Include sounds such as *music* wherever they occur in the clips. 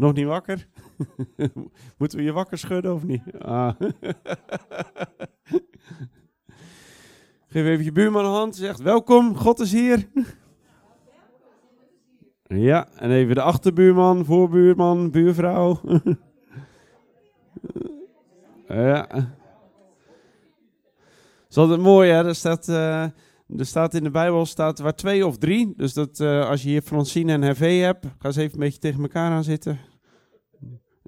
Nog niet wakker? *laughs* Moeten we je wakker schudden of niet? Ah. *laughs* Geef even je buurman een hand. Zegt welkom, God is hier. *laughs* Ja, en even de achterbuurman, voorbuurman, buurvrouw. ja. is altijd mooi, hè? Er staat, uh, er staat in de Bijbel staat waar twee of drie. Dus dat uh, als je hier Francine en Hervé hebt, ga eens even een beetje tegen elkaar aan zitten.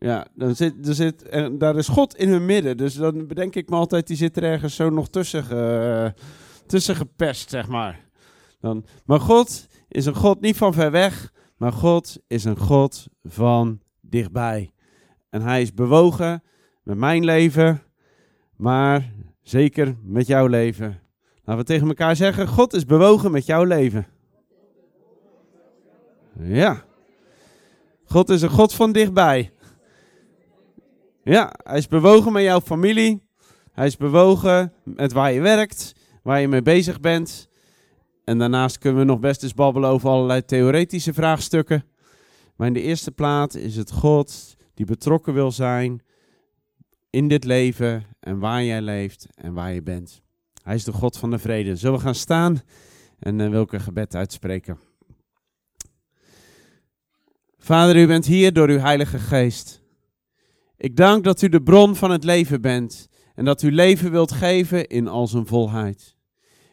Ja, dan zit, er zit, en daar is God in hun midden. Dus dan bedenk ik me altijd, die zit er ergens zo nog tussen, tussen gepest, zeg maar. Dan, maar God is een God niet van ver weg, maar God is een God van dichtbij. En hij is bewogen met mijn leven, maar zeker met jouw leven. Laten we tegen elkaar zeggen, God is bewogen met jouw leven. Ja. God is een God van dichtbij. Ja, hij is bewogen met jouw familie. Hij is bewogen met waar je werkt, waar je mee bezig bent. En daarnaast kunnen we nog best eens babbelen over allerlei theoretische vraagstukken. Maar in de eerste plaats is het God die betrokken wil zijn in dit leven en waar jij leeft en waar je bent. Hij is de God van de vrede. Zullen we gaan staan en uh, wil ik een gebed uitspreken. Vader, u bent hier door uw Heilige Geest. Ik dank dat u de bron van het leven bent en dat u leven wilt geven in al zijn volheid.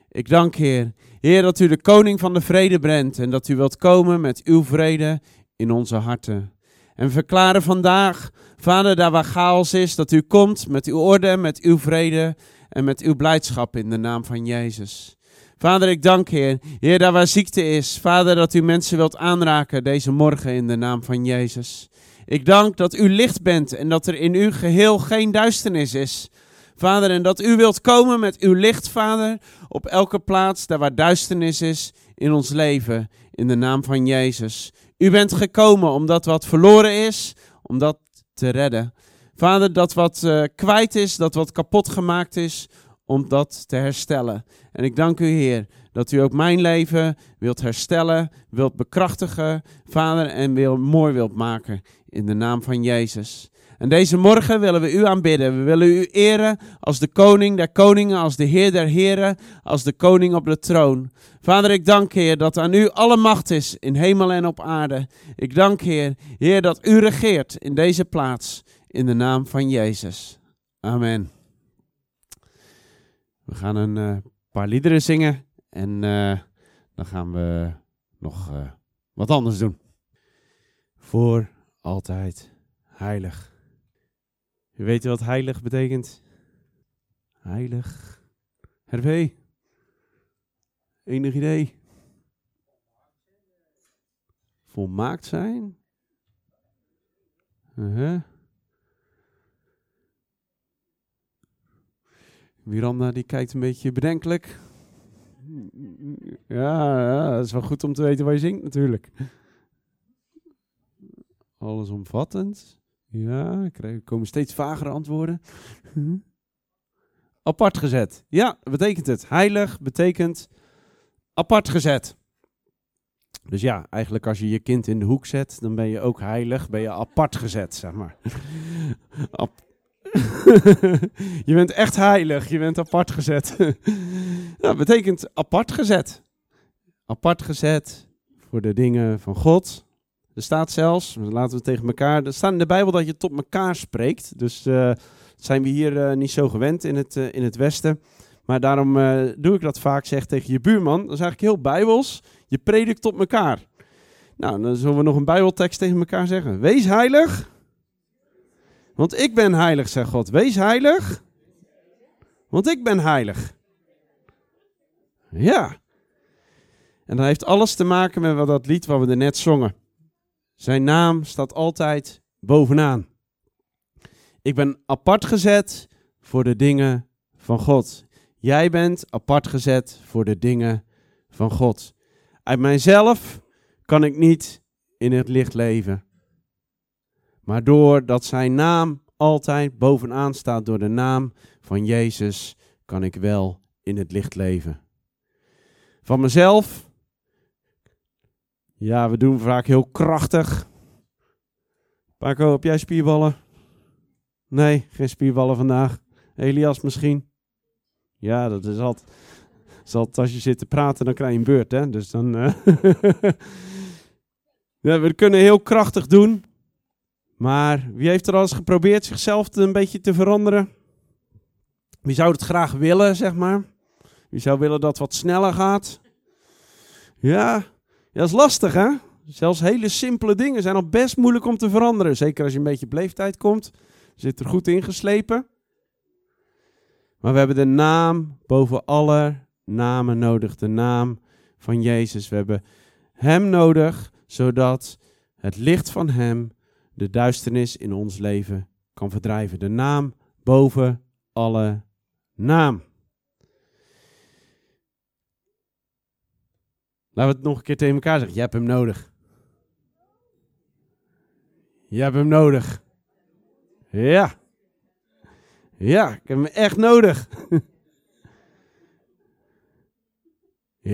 Ik dank, Heer, Heer, dat u de koning van de vrede bent en dat u wilt komen met uw vrede in onze harten. En verklaren vandaag, Vader, daar waar chaos is, dat u komt met uw orde, met uw vrede en met uw blijdschap in de naam van Jezus. Vader, ik dank Heer. Heer, daar waar ziekte is. Vader, dat u mensen wilt aanraken deze morgen in de naam van Jezus. Ik dank dat u licht bent en dat er in uw geheel geen duisternis is. Vader, en dat u wilt komen met uw licht, Vader, op elke plaats daar waar duisternis is in ons leven, in de naam van Jezus. U bent gekomen omdat wat verloren is, om dat te redden. Vader, dat wat uh, kwijt is, dat wat kapot gemaakt is, om dat te herstellen. En ik dank u, Heer, dat u ook mijn leven wilt herstellen, wilt bekrachtigen, Vader, en wil, mooi wilt maken in de naam van Jezus. En deze morgen willen we u aanbidden. We willen u eren als de koning der koningen, als de heer der heren, als de koning op de troon. Vader, ik dank Heer dat aan u alle macht is in hemel en op aarde. Ik dank Heer, Heer dat u regeert in deze plaats in de naam van Jezus. Amen. We gaan een uh, paar liederen zingen en uh, dan gaan we nog uh, wat anders doen. Voor altijd heilig. U weet wat heilig betekent? Heilig. Hervé? Enig idee? Volmaakt zijn? Uh -huh. Miranda die kijkt een beetje bedenkelijk. Ja, ja, dat is wel goed om te weten waar je zingt natuurlijk. Allesomvattend. Ja, er komen steeds vagere antwoorden. Apart gezet. Ja, betekent het. Heilig betekent apart gezet. Dus ja, eigenlijk als je je kind in de hoek zet, dan ben je ook heilig, ben je apart gezet, zeg maar. *laughs* *laughs* je bent echt heilig, je bent apart gezet. dat *laughs* betekent apart gezet. Apart gezet voor de dingen van God. Er staat zelfs, laten we tegen elkaar, er staat in de Bijbel dat je tot elkaar spreekt. Dus uh, zijn we hier uh, niet zo gewend in het, uh, in het Westen. Maar daarom doe ik dat vaak, zeg tegen je buurman. Dat is eigenlijk heel bijbels. Je predikt tot elkaar. Nou, dan zullen we nog een bijbeltekst tegen elkaar zeggen. Wees heilig, want ik ben heilig, zegt God. Wees heilig, want ik ben heilig. Ja. En dat heeft alles te maken met wat dat lied wat we er net zongen. Zijn naam staat altijd bovenaan. Ik ben apart gezet voor de dingen van God. Jij bent apart gezet voor de dingen van God. Uit mijzelf kan ik niet in het licht leven. Maar doordat zijn naam altijd bovenaan staat, door de naam van Jezus, kan ik wel in het licht leven. Van mezelf ja, we doen vaak heel krachtig. Paco, heb jij spierballen? Nee, geen spierballen vandaag. Elias misschien? Ja, dat is altijd... als je zit te praten, dan krijg je een beurt, hè. Dus dan... Uh *laughs* ja, we kunnen heel krachtig doen. Maar wie heeft er al eens geprobeerd zichzelf een beetje te veranderen? Wie zou het graag willen, zeg maar? Wie zou willen dat het wat sneller gaat? Ja, dat is lastig, hè? Zelfs hele simpele dingen zijn al best moeilijk om te veranderen. Zeker als je een beetje op komt. Zit er goed ingeslepen. Maar we hebben de naam boven alle namen nodig. De naam van Jezus. We hebben Hem nodig, zodat het licht van Hem de duisternis in ons leven kan verdrijven. De naam boven alle naam. Laten we het nog een keer tegen elkaar zeggen. Je hebt hem nodig. Je hebt hem nodig. Ja. Ja, ik heb hem echt nodig. *laughs*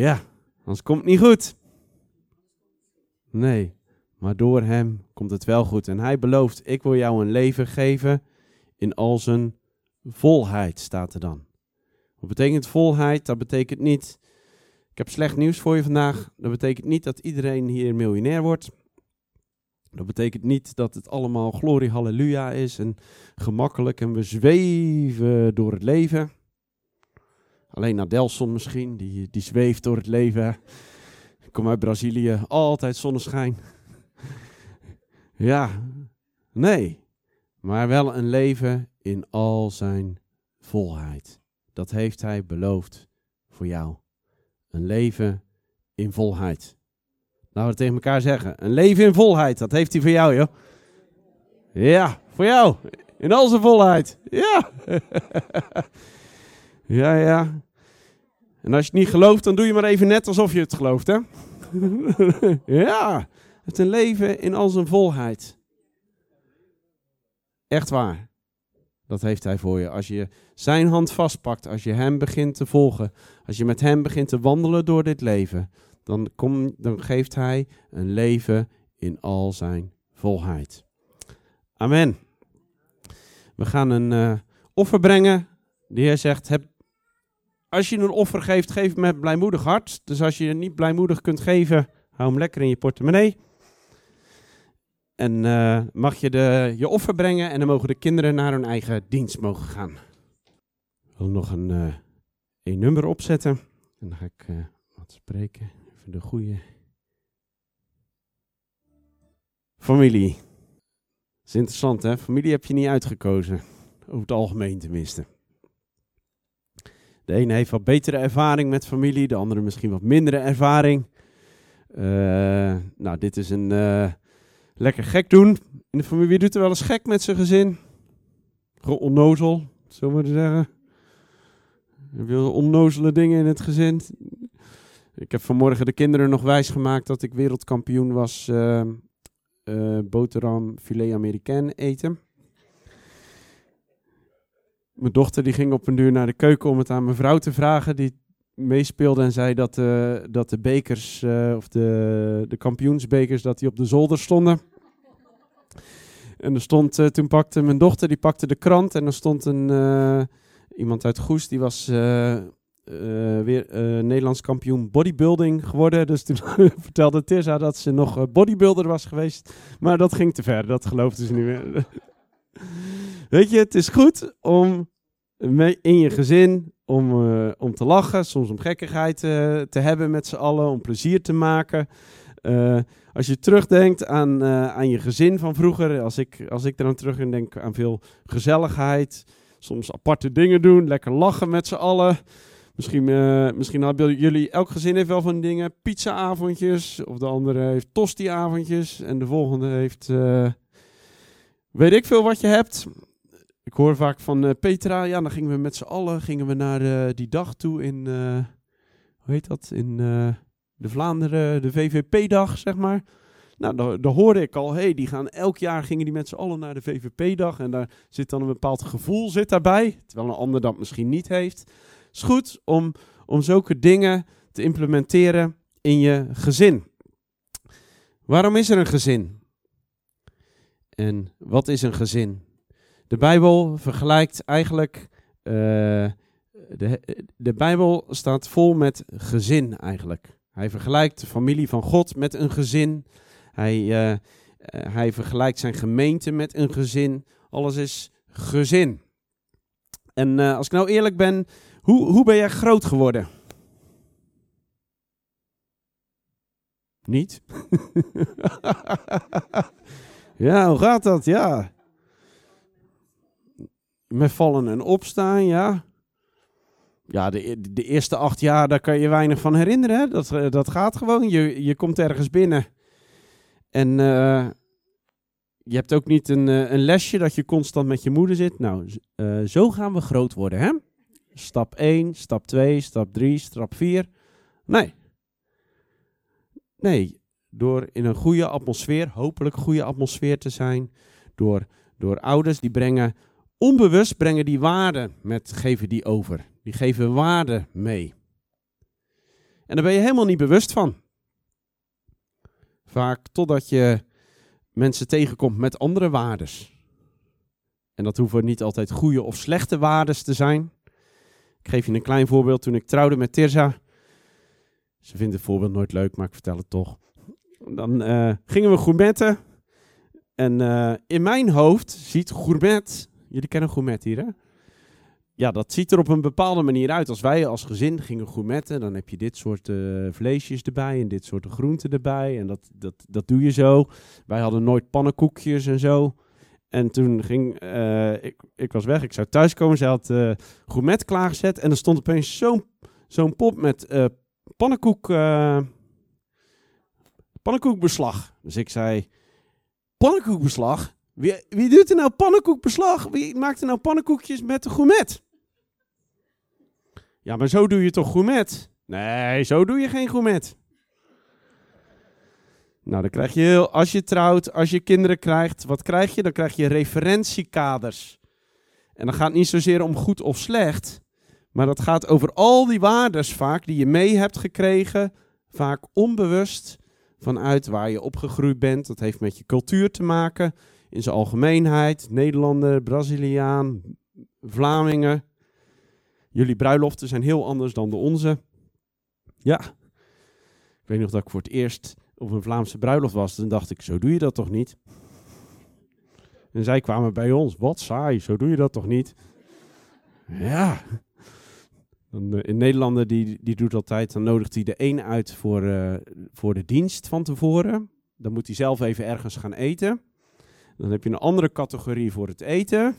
ja, anders komt het niet goed. Nee, maar door hem komt het wel goed. En hij belooft, ik wil jou een leven geven in al zijn volheid, staat er dan. Wat betekent volheid? Dat betekent niet, ik heb slecht nieuws voor je vandaag. Dat betekent niet dat iedereen hier miljonair wordt. Dat betekent niet dat het allemaal glorie halleluja is en gemakkelijk en we zweven door het leven. Alleen Nadelson misschien, die, die zweeft door het leven. Ik kom uit Brazilië, altijd zonneschijn. Ja, nee. Maar wel een leven in al zijn volheid. Dat heeft hij beloofd voor jou. Een leven in volheid. Laten we tegen elkaar zeggen. Een leven in volheid, dat heeft hij voor jou, joh. Ja, voor jou. In al zijn volheid. Ja. *laughs* ja, ja. En als je het niet gelooft, dan doe je maar even net alsof je het gelooft, hè? *laughs* ja. Het een leven in al zijn volheid. Echt waar. Dat heeft hij voor je. Als je zijn hand vastpakt, als je hem begint te volgen, als je met hem begint te wandelen door dit leven, dan, kom, dan geeft hij een leven in al zijn volheid. Amen. We gaan een uh, offer brengen. De Heer zegt, heb, als je een offer geeft, geef met blijmoedig hart. Dus als je niet blijmoedig kunt geven, hou hem lekker in je portemonnee. En uh, mag je de, je offer brengen en dan mogen de kinderen naar hun eigen dienst mogen gaan. Ik wil nog een, uh, een nummer opzetten. En dan ga ik uh, wat spreken. Even de goede. Familie. Dat is interessant hè. Familie heb je niet uitgekozen. Over het algemeen tenminste. De ene heeft wat betere ervaring met familie. De andere misschien wat mindere ervaring. nou, dit is een lekker gek doen. In de familie, wie doet er wel eens gek met zijn gezin? Onnozel, zullen we zeggen. Je onnozele dingen in het gezin? Ik heb vanmorgen de kinderen nog wijs gemaakt dat ik wereldkampioen was uh, boterham filet américain eten. Mijn dochter die ging op een duur naar de keuken om het aan mijn vrouw te vragen. Die meespeelde en zei dat, uh, dat de bekers, uh, of de, de kampioensbekers, dat die op de zolder stonden. En er stond, uh, toen pakte mijn dochter, die pakte de krant en er stond een, iemand uit Goes, die was weer Nederlands kampioen bodybuilding geworden. Dus toen *laughs* vertelde Tirza dat ze nog bodybuilder was geweest. Maar dat ging te ver, dat geloofde ze niet meer. *laughs* Weet je, het is goed om in je gezin om, uh, om te lachen, soms om gekkigheid uh, te hebben met z'n allen, om plezier te maken. Uh, als je terugdenkt aan, aan je gezin van vroeger, als ik, als ik eraan terug denk aan veel gezelligheid, soms aparte dingen doen, lekker lachen met z'n allen. Misschien, misschien hebben jullie, elk gezin heeft wel van dingen, pizzaavondjes, of de andere heeft tosti-avondjes en de volgende heeft, weet ik veel wat je hebt. Ik hoor vaak van uh, Petra, ja, dan gingen we met z'n allen gingen we naar uh, die dag toe in, uh, hoe heet dat, in de Vlaanderen, de VVP-dag, zeg maar. Nou, daar, daar hoorde ik al, hey, die gaan elk jaar gingen die met z'n allen naar de VVP-dag en daar zit dan een bepaald gevoel zit daarbij, terwijl een ander dat misschien niet heeft. Het is goed om, om zulke dingen te implementeren in je gezin. Waarom is er een gezin? En wat is een gezin? De Bijbel vergelijkt eigenlijk. eh, de, de Bijbel staat vol met gezin eigenlijk. Hij vergelijkt de familie van God met een gezin. Hij, eh, eh, hij vergelijkt zijn gemeente met een gezin. Alles is gezin. En als ik nou eerlijk ben, hoe, hoe ben jij groot geworden? Niet? *laughs* ja, hoe gaat dat? Ja. Met vallen en opstaan, ja. Ja, de, e-, de eerste acht jaar, daar kan je weinig van herinneren. Hè? Dat, eh, dat gaat gewoon. Je, je komt ergens binnen. En eh, je hebt ook niet een, eh, een lesje dat je constant met je moeder zit. Nou, zo gaan we groot worden, hè? Stap 1, stap 2, stap 3, stap 4. Nee. Nee, door in een goede atmosfeer, hopelijk goede atmosfeer te zijn. Door, door ouders die brengen, onbewust brengen die waarden met, geven die over. Die geven waarde mee. En daar ben je helemaal niet bewust van. Vaak totdat je mensen tegenkomt met andere waardes. En dat hoeven niet altijd goede of slechte waardes te zijn. Ik geef je een klein voorbeeld. Toen ik trouwde met Tirza. Ze vindt het voorbeeld nooit leuk, maar ik vertel het toch. Dan eh, gingen we gourmetten. En eh, in mijn hoofd ziet gourmet... Jullie kennen gourmet hier, hè? Ja, dat ziet er op een bepaalde manier uit. Als wij als gezin gingen gourmetten, dan heb je dit soort eh, vleesjes erbij en dit soort groenten erbij. En dat, dat, dat doe je zo. Wij hadden nooit pannenkoekjes en zo. En toen ging, eh, ik, ik was weg, ik zou thuiskomen. Ze had eh gourmet klaargezet en er stond opeens zo'n zo'n pop met eh, pannenkoek, pannenkoekbeslag. Dus ik zei, pannenkoekbeslag? Wie, wie doet er nou pannenkoekbeslag? Wie maakt er nou pannenkoekjes met de gourmet? Ja, maar zo doe je toch gourmet? Nee, zo doe je geen gourmet. Nou, dan krijg je heel, als je trouwt, als je kinderen krijgt, wat krijg je? Dan krijg je referentiekaders. En dan gaat het niet zozeer om goed of slecht, maar dat gaat over al die waardes vaak die je mee hebt gekregen, vaak onbewust vanuit waar je opgegroeid bent. Dat heeft met je cultuur te maken, in zijn algemeenheid. Nederlander, Braziliaan, Vlamingen. Jullie bruiloften zijn heel anders dan de onze. Ja, ik weet nog dat ik voor het eerst op een Vlaamse bruiloft was. Toen dacht ik, zo doe je dat toch niet? En zij kwamen bij ons. Wat saai, zo doe je dat toch niet? Ja. Dan, eh, in Nederlander, die, die doet altijd, dan nodigt hij de een uit voor, eh, voor de dienst van tevoren. Dan moet hij zelf even ergens gaan eten. Dan heb je een andere categorie voor het eten.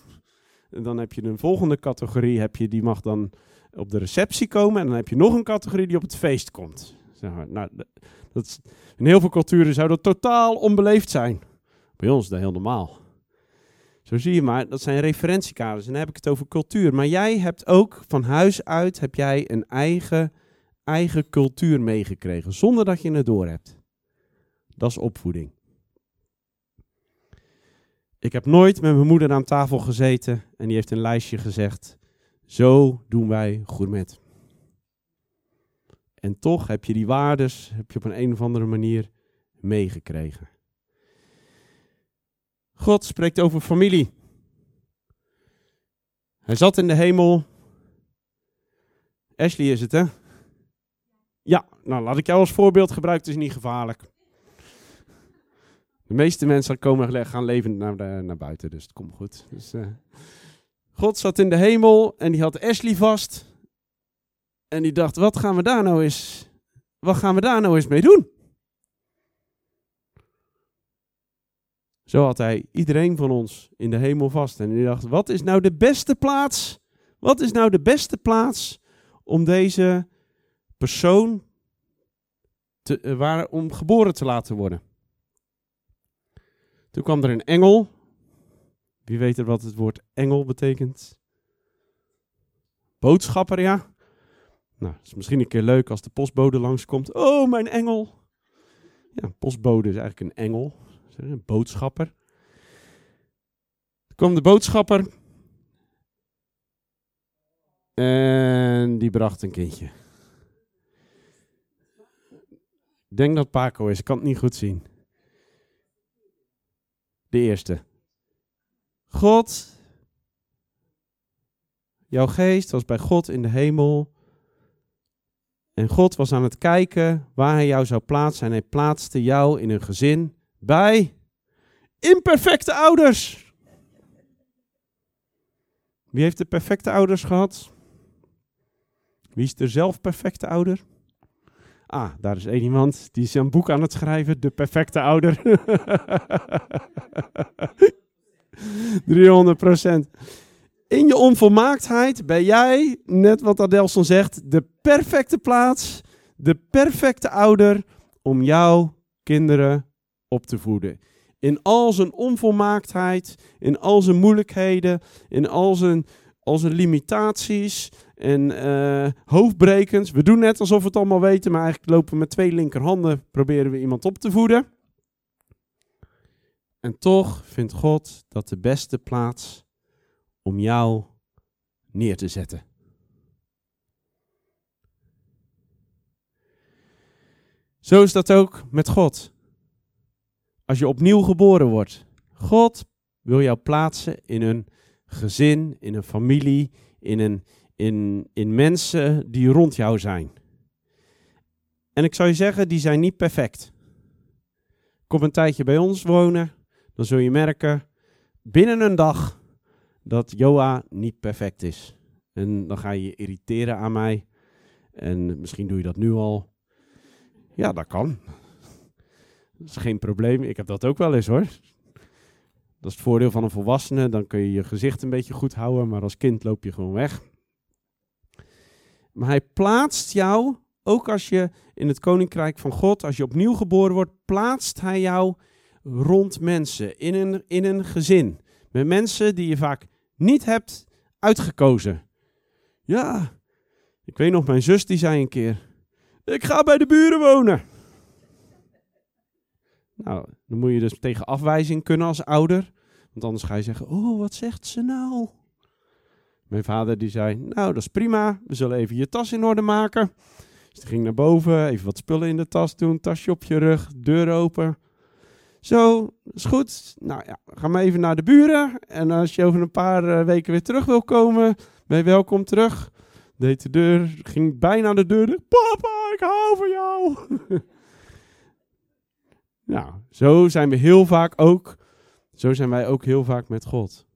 En dan heb je een volgende categorie, heb je, die mag dan op de receptie komen. En dan heb je nog een categorie die op het feest komt. Nou, dat- dat is, in heel veel culturen zou dat totaal onbeleefd zijn. Bij ons is dat heel normaal. Zo zie je maar, dat zijn referentiekaders. En dan heb ik het over cultuur. Maar jij hebt ook van huis uit heb jij een eigen, eigen cultuur meegekregen. Zonder dat je het door hebt. Dat is opvoeding. Ik heb nooit met mijn moeder aan tafel gezeten en die heeft een lijstje gezegd. Zo doen wij gourmet. En toch heb je die waardes heb je op een, een of andere manier meegekregen. God spreekt over familie. Hij zat in de hemel. Ashley is het, hè? Ja, nou laat ik jou als voorbeeld gebruiken, het is niet gevaarlijk. De meeste mensen komen, gaan levend naar, de- naar buiten, dus het komt goed. Dus, eh, God zat in de hemel en die had Ashley vast. En die dacht, wat gaan we daar nou eens, wat gaan we daar nou eens mee doen? Zo had hij iedereen van ons in de hemel vast. En die dacht, wat is nou de beste plaats? Wat is nou de beste plaats om deze persoon te, eh, waar, om geboren te laten worden? Toen kwam er een engel. Wie weet er wat het woord engel betekent? Boodschapper, ja. Nou, is misschien een keer leuk als de postbode langskomt. Oh, mijn engel. Ja, postbode is eigenlijk een engel. Een boodschapper. Toen kwam de boodschapper. En die bracht een kindje. Ik denk dat Paco is, ik kan het niet goed zien. De eerste. God, jouw geest was bij God in de hemel. En God was aan het kijken waar hij jou zou plaatsen. En hij plaatste jou in een gezin bij imperfecte ouders. Wie heeft de perfecte ouders gehad? Wie is de zelf perfecte ouder? Ah, daar is één iemand die een boek aan het schrijven, De Perfecte Ouder. *laughs* 300 procent. In je onvolmaaktheid ben jij, net wat Adelson zegt, de perfecte plaats, de perfecte ouder om jouw kinderen op te voeden. In al zijn onvolmaaktheid, in al zijn moeilijkheden, in al zijn, zijn limitaties en uh, hoofdbrekens. We doen net alsof we het allemaal weten, maar eigenlijk lopen we met twee linkerhanden, proberen we iemand op te voeden. En toch vindt God dat de beste plaats om jou neer te zetten. Zo is dat ook met God. Als je opnieuw geboren wordt, God wil jou plaatsen in een gezin, in een familie, in, een, in, in mensen die rond jou zijn. En ik zou je zeggen, die zijn niet perfect. Kom een tijdje bij ons wonen, dan zul je merken, binnen een dag dat Joa niet perfect is. En dan ga je je irriteren aan mij. En misschien doe je dat nu al. Ja, dat kan. Dat is geen probleem. Ik heb dat ook wel eens hoor. Dat is het voordeel van een volwassene. Dan kun je je gezicht een beetje goed houden. Maar als kind loop je gewoon weg. Maar hij plaatst jou, ook als je in het koninkrijk van God, als je opnieuw geboren wordt, plaatst hij jou rond mensen, in een, in een gezin. Met mensen die je vaak niet hebt uitgekozen. Ja, ik weet nog, mijn zus die zei een keer: Ik ga bij de buren wonen. Nou, dan moet je dus tegen afwijzing kunnen als ouder. Want anders ga je zeggen: Oh, wat zegt ze nou? Mijn vader die zei: Nou, dat is prima. We zullen even je tas in orde maken. Dus die ging naar boven, even wat spullen in de tas doen, tasje op je rug, deur open. Zo, is goed. Nou ja, ga maar even naar de buren. En als je over een paar eh, weken weer terug wil komen, ben je welkom terug. Deed de deur, ging bijna de deur. Papa, ik hou van jou. *laughs* nou, zo zijn we heel vaak ook. Zo zijn wij ook heel vaak met God.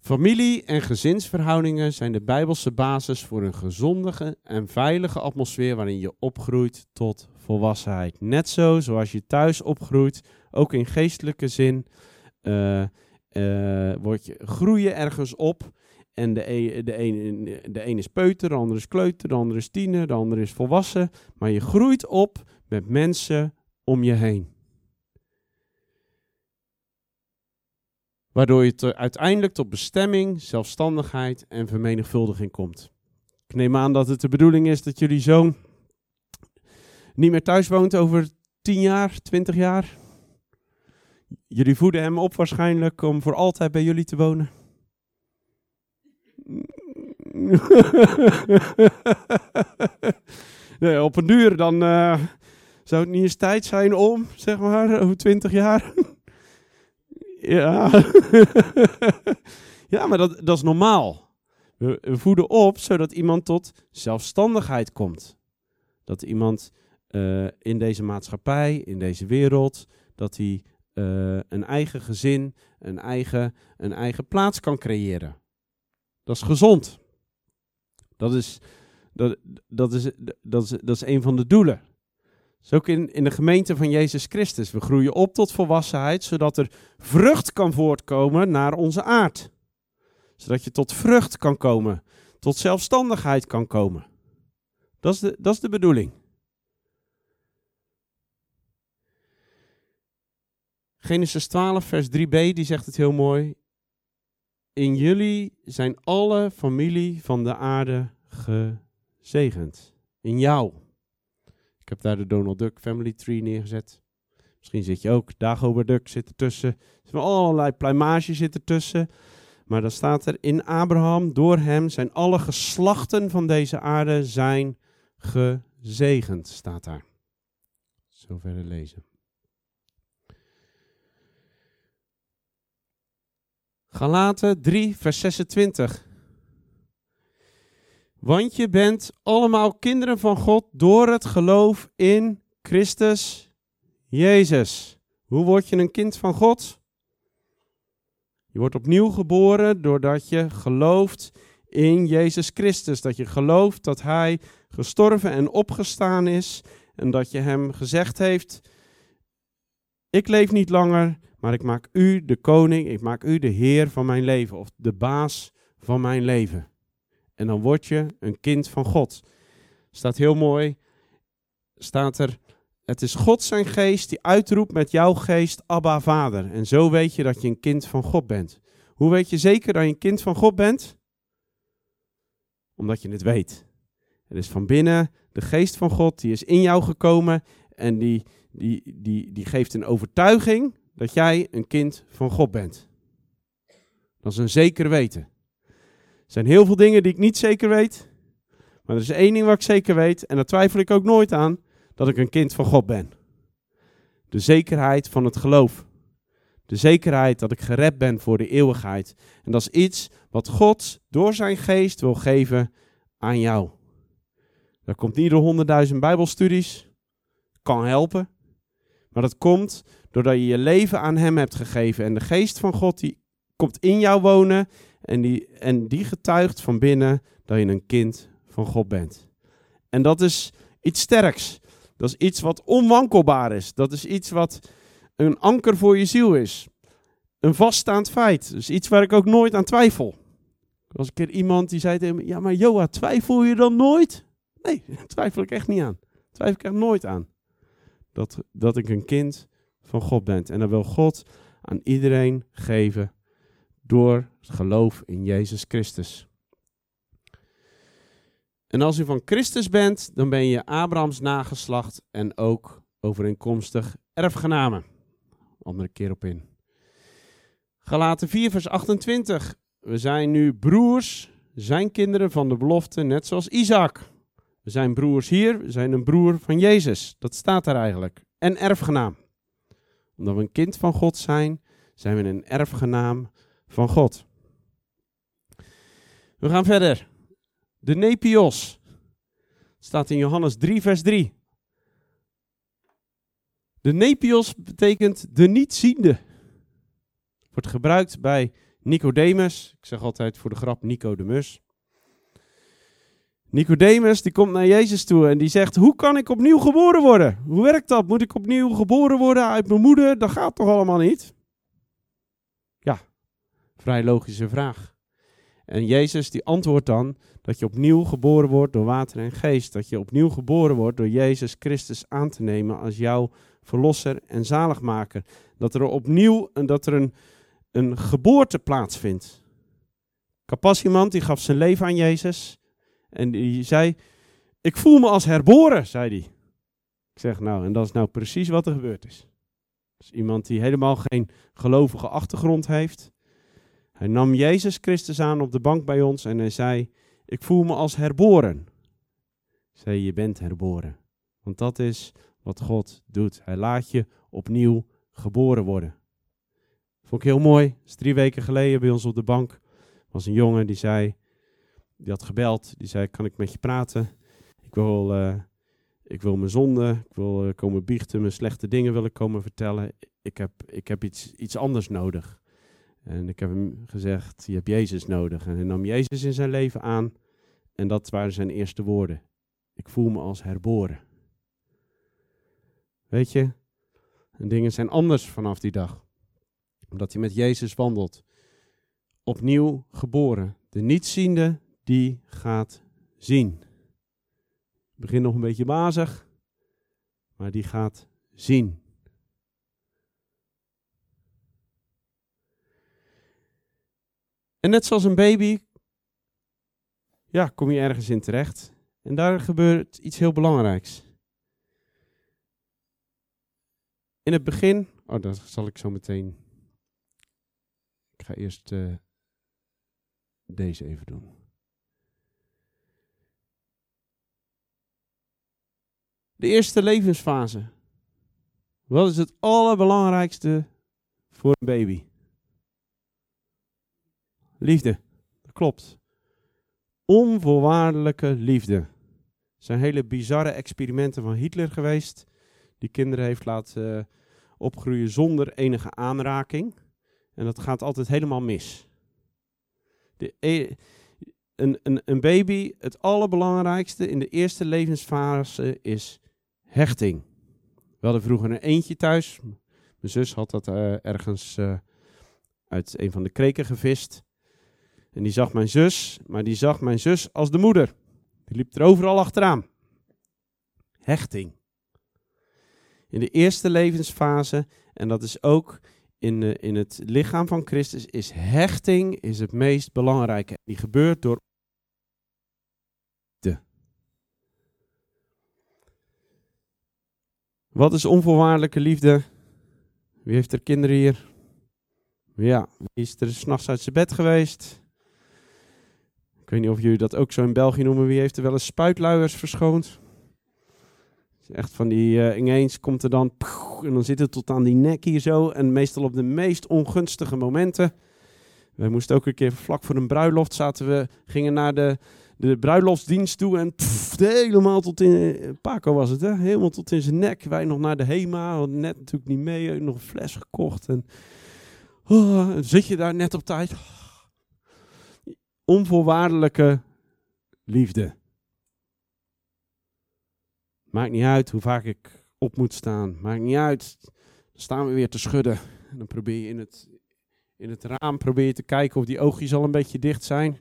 Familie- en gezinsverhoudingen zijn de Bijbelse basis voor een gezondige en veilige atmosfeer waarin je opgroeit tot volwassenheid. Net zo zoals je thuis opgroeit, ook in geestelijke zin, uh, je, groei je ergens op. En de, e, de, de een is peuter, de ander is kleuter, de ander is tiener, de ander is volwassen. Maar je groeit op met mensen om je heen. waardoor je uiteindelijk tot bestemming, zelfstandigheid en vermenigvuldiging komt. Ik neem aan dat het de bedoeling is dat jullie zoon niet meer thuis woont over 10 jaar, 20 jaar. Jullie voeden hem op waarschijnlijk om voor altijd bij jullie te wonen. *laughs* nee, op een duur dan uh, zou het niet eens tijd zijn om, zeg maar, *laughs* over 20 jaar. *laughs* Ja, *laughs* ja maar dat, dat is normaal. We, voeden op zodat iemand tot zelfstandigheid komt. Dat iemand uh, in deze maatschappij, in deze wereld, dat hij uh, een eigen gezin, een eigen, een eigen plaats kan creëren. Dat is gezond. Dat is, dat, dat, is, dat, is, dat is een van de doelen. Zo ook in, in de gemeente van Jezus Christus. We groeien op tot volwassenheid, zodat er vrucht kan voortkomen naar onze aard. Zodat je tot vrucht kan komen, tot zelfstandigheid kan komen. Dat is de, dat is de bedoeling. Genesis 12, vers 3b, die zegt het heel mooi. In jullie zijn alle familie van de aarde gezegend. In jou. Ik heb daar de Donald Duck Family Tree neergezet. Misschien zit je ook, Dagobert Duck zit ertussen. Er allerlei pluimage zit ertussen. Maar dan staat er, in Abraham, door hem zijn alle geslachten van deze aarde zijn gezegend, staat daar. zo verder lezen. Galaten 3, vers 26. Want je bent allemaal kinderen van God door het geloof in Christus Jezus. Hoe word je een kind van God? Je wordt opnieuw geboren doordat je gelooft in Jezus Christus. Dat je gelooft dat Hij gestorven en opgestaan is. En dat je Hem gezegd heeft: Ik leef niet langer, maar ik maak U de koning, ik maak U de Heer van mijn leven. Of de baas van mijn leven. En dan word je een kind van God. Staat heel mooi. Staat er. Het is God zijn geest die uitroept met jouw geest, Abba Vader. En zo weet je dat je een kind van God bent. Hoe weet je zeker dat je een kind van God bent? Omdat je het weet. Het is van binnen de geest van God, die is in jou gekomen en die, die, die, die geeft een overtuiging dat jij een kind van God bent. Dat is een zeker weten. Er zijn heel veel dingen die ik niet zeker weet. Maar er is één ding wat ik zeker weet, en daar twijfel ik ook nooit aan, dat ik een kind van God ben. De zekerheid van het geloof. De zekerheid dat ik gered ben voor de eeuwigheid. En dat is iets wat God door zijn geest wil geven aan jou. Dat komt niet door honderdduizend bijbelstudies. Kan helpen. Maar dat komt doordat je je leven aan hem hebt gegeven. En de geest van God die komt in jou wonen. En die, en die getuigt van binnen dat je een kind van God bent. En dat is iets sterks. Dat is iets wat onwankelbaar is. Dat is iets wat een anker voor je ziel is. Een vaststaand feit. Dus iets waar ik ook nooit aan twijfel. Er was een keer iemand die zei tegen me: Ja, maar Joa, twijfel je dan nooit? Nee, *laughs* twijfel ik echt niet aan. Twijfel ik echt nooit aan. Dat, dat ik een kind van God ben. En dat wil God aan iedereen geven door het geloof in Jezus Christus. En als u van Christus bent, dan ben je Abrahams nageslacht en ook overeenkomstig erfgenamen. Andere keer op in. Galaten 4, vers 28. We zijn nu broers, zijn kinderen van de belofte, net zoals Isaac. We zijn broers hier, we zijn een broer van Jezus. Dat staat er eigenlijk. En erfgenaam. Omdat we een kind van God zijn, zijn we een erfgenaam van God. We gaan verder. De nepios. Staat in Johannes 3, vers 3. De nepios betekent de nietziende. Wordt gebruikt bij Nicodemus. Ik zeg altijd voor de grap Nicodemus. Nicodemus die komt naar Jezus toe en die zegt: Hoe kan ik opnieuw geboren worden? Hoe werkt dat? Moet ik opnieuw geboren worden uit mijn moeder? Dat gaat toch allemaal niet? Vrij logische vraag. En Jezus die antwoordt dan dat je opnieuw geboren wordt door water en geest. Dat je opnieuw geboren wordt door Jezus Christus aan te nemen als jouw verlosser en zaligmaker. Dat er opnieuw dat er een, een geboorte plaatsvindt. Kapas iemand die gaf zijn leven aan Jezus. En die zei, ik voel me als herboren, zei hij. Ik zeg nou, en dat is nou precies wat er gebeurd is. Dus iemand die helemaal geen gelovige achtergrond heeft. Hij nam Jezus Christus aan op de bank bij ons en hij zei, ik voel me als herboren. Zei, je bent herboren. Want dat is wat God doet. Hij laat je opnieuw geboren worden. Vond ik heel mooi. is drie weken geleden bij ons op de bank. was een jongen die zei, die had gebeld. Die zei, kan ik met je praten? Ik wil, uh, ik wil mijn zonde, ik wil uh, komen biechten, mijn slechte dingen wil ik komen vertellen. Ik heb, ik heb iets, iets anders nodig. En ik heb hem gezegd, je hebt Jezus nodig. En hij nam Jezus in zijn leven aan. En dat waren zijn eerste woorden. Ik voel me als herboren. Weet je, en dingen zijn anders vanaf die dag. Omdat hij met Jezus wandelt. Opnieuw geboren. De nietziende die gaat zien. Begin nog een beetje bazig, maar die gaat zien. En net zoals een baby, ja, kom je ergens in terecht. En daar gebeurt iets heel belangrijks. In het begin, oh, dat zal ik zo meteen. Ik ga eerst uh, deze even doen. De eerste levensfase Wat is het allerbelangrijkste voor een baby? Liefde. Dat klopt. Onvoorwaardelijke liefde. Er zijn hele bizarre experimenten van Hitler geweest. Die kinderen heeft laten eh, opgroeien zonder enige aanraking. En dat gaat altijd helemaal mis. De, e- een, een, een baby, het allerbelangrijkste in de eerste levensfase is hechting. We hadden vroeger een eentje thuis. Mijn zus had dat eh, ergens eh, uit een van de kreken gevist. En die zag mijn zus, maar die zag mijn zus als de moeder. Die liep er overal achteraan. Hechting. In de eerste levensfase, en dat is ook in, uh, in het lichaam van Christus, is hechting is het meest belangrijke. Die gebeurt door de. Wat is onvoorwaardelijke liefde? Wie heeft er kinderen hier? Ja, wie is er s'nachts uit zijn bed geweest? Ik weet niet of jullie dat ook zo in België noemen. Wie heeft er wel eens spuitluiers verschoond? Echt van die, uh, ineens komt er dan, en dan zit het tot aan die nek hier zo. En meestal op de meest ongunstige momenten. Wij moesten ook een keer vlak voor een bruiloft zaten we, gingen naar de, de bruiloftsdienst toe en helemaal tot in, Paco was het hè, helemaal tot in zijn nek. Wij nog naar de HEMA, net natuurlijk niet mee, nog een fles gekocht. En oh, zit je daar net op tijd. Onvoorwaardelijke liefde. Maakt niet uit hoe vaak ik op moet staan. Maakt niet uit. Dan staan we weer te schudden. En dan probeer je in het, in het raam probeer je te kijken of die oogjes al een beetje dicht zijn.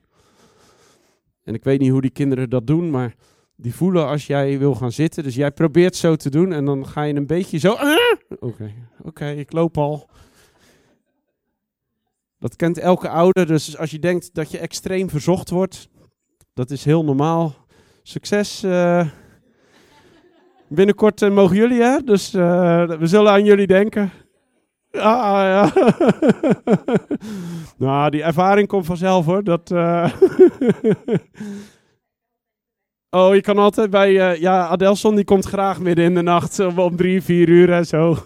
En ik weet niet hoe die kinderen dat doen, maar die voelen als jij wil gaan zitten. Dus jij probeert zo te doen en dan ga je een beetje zo. Oké, oké, okay, ik loop al. Dat kent elke ouder. Dus als je denkt dat je extreem verzocht wordt, dat is heel normaal. Succes. Uh, Binnenkort uh, mogen jullie, hè? Dus uh, we zullen aan jullie denken. Ah, ja. *laughs* nou, die ervaring komt vanzelf, hoor. Dat, *laughs* oh, je kan altijd bij... ja, Adelson die komt graag midden in de nacht. Om drie, vier uur en zo. *laughs*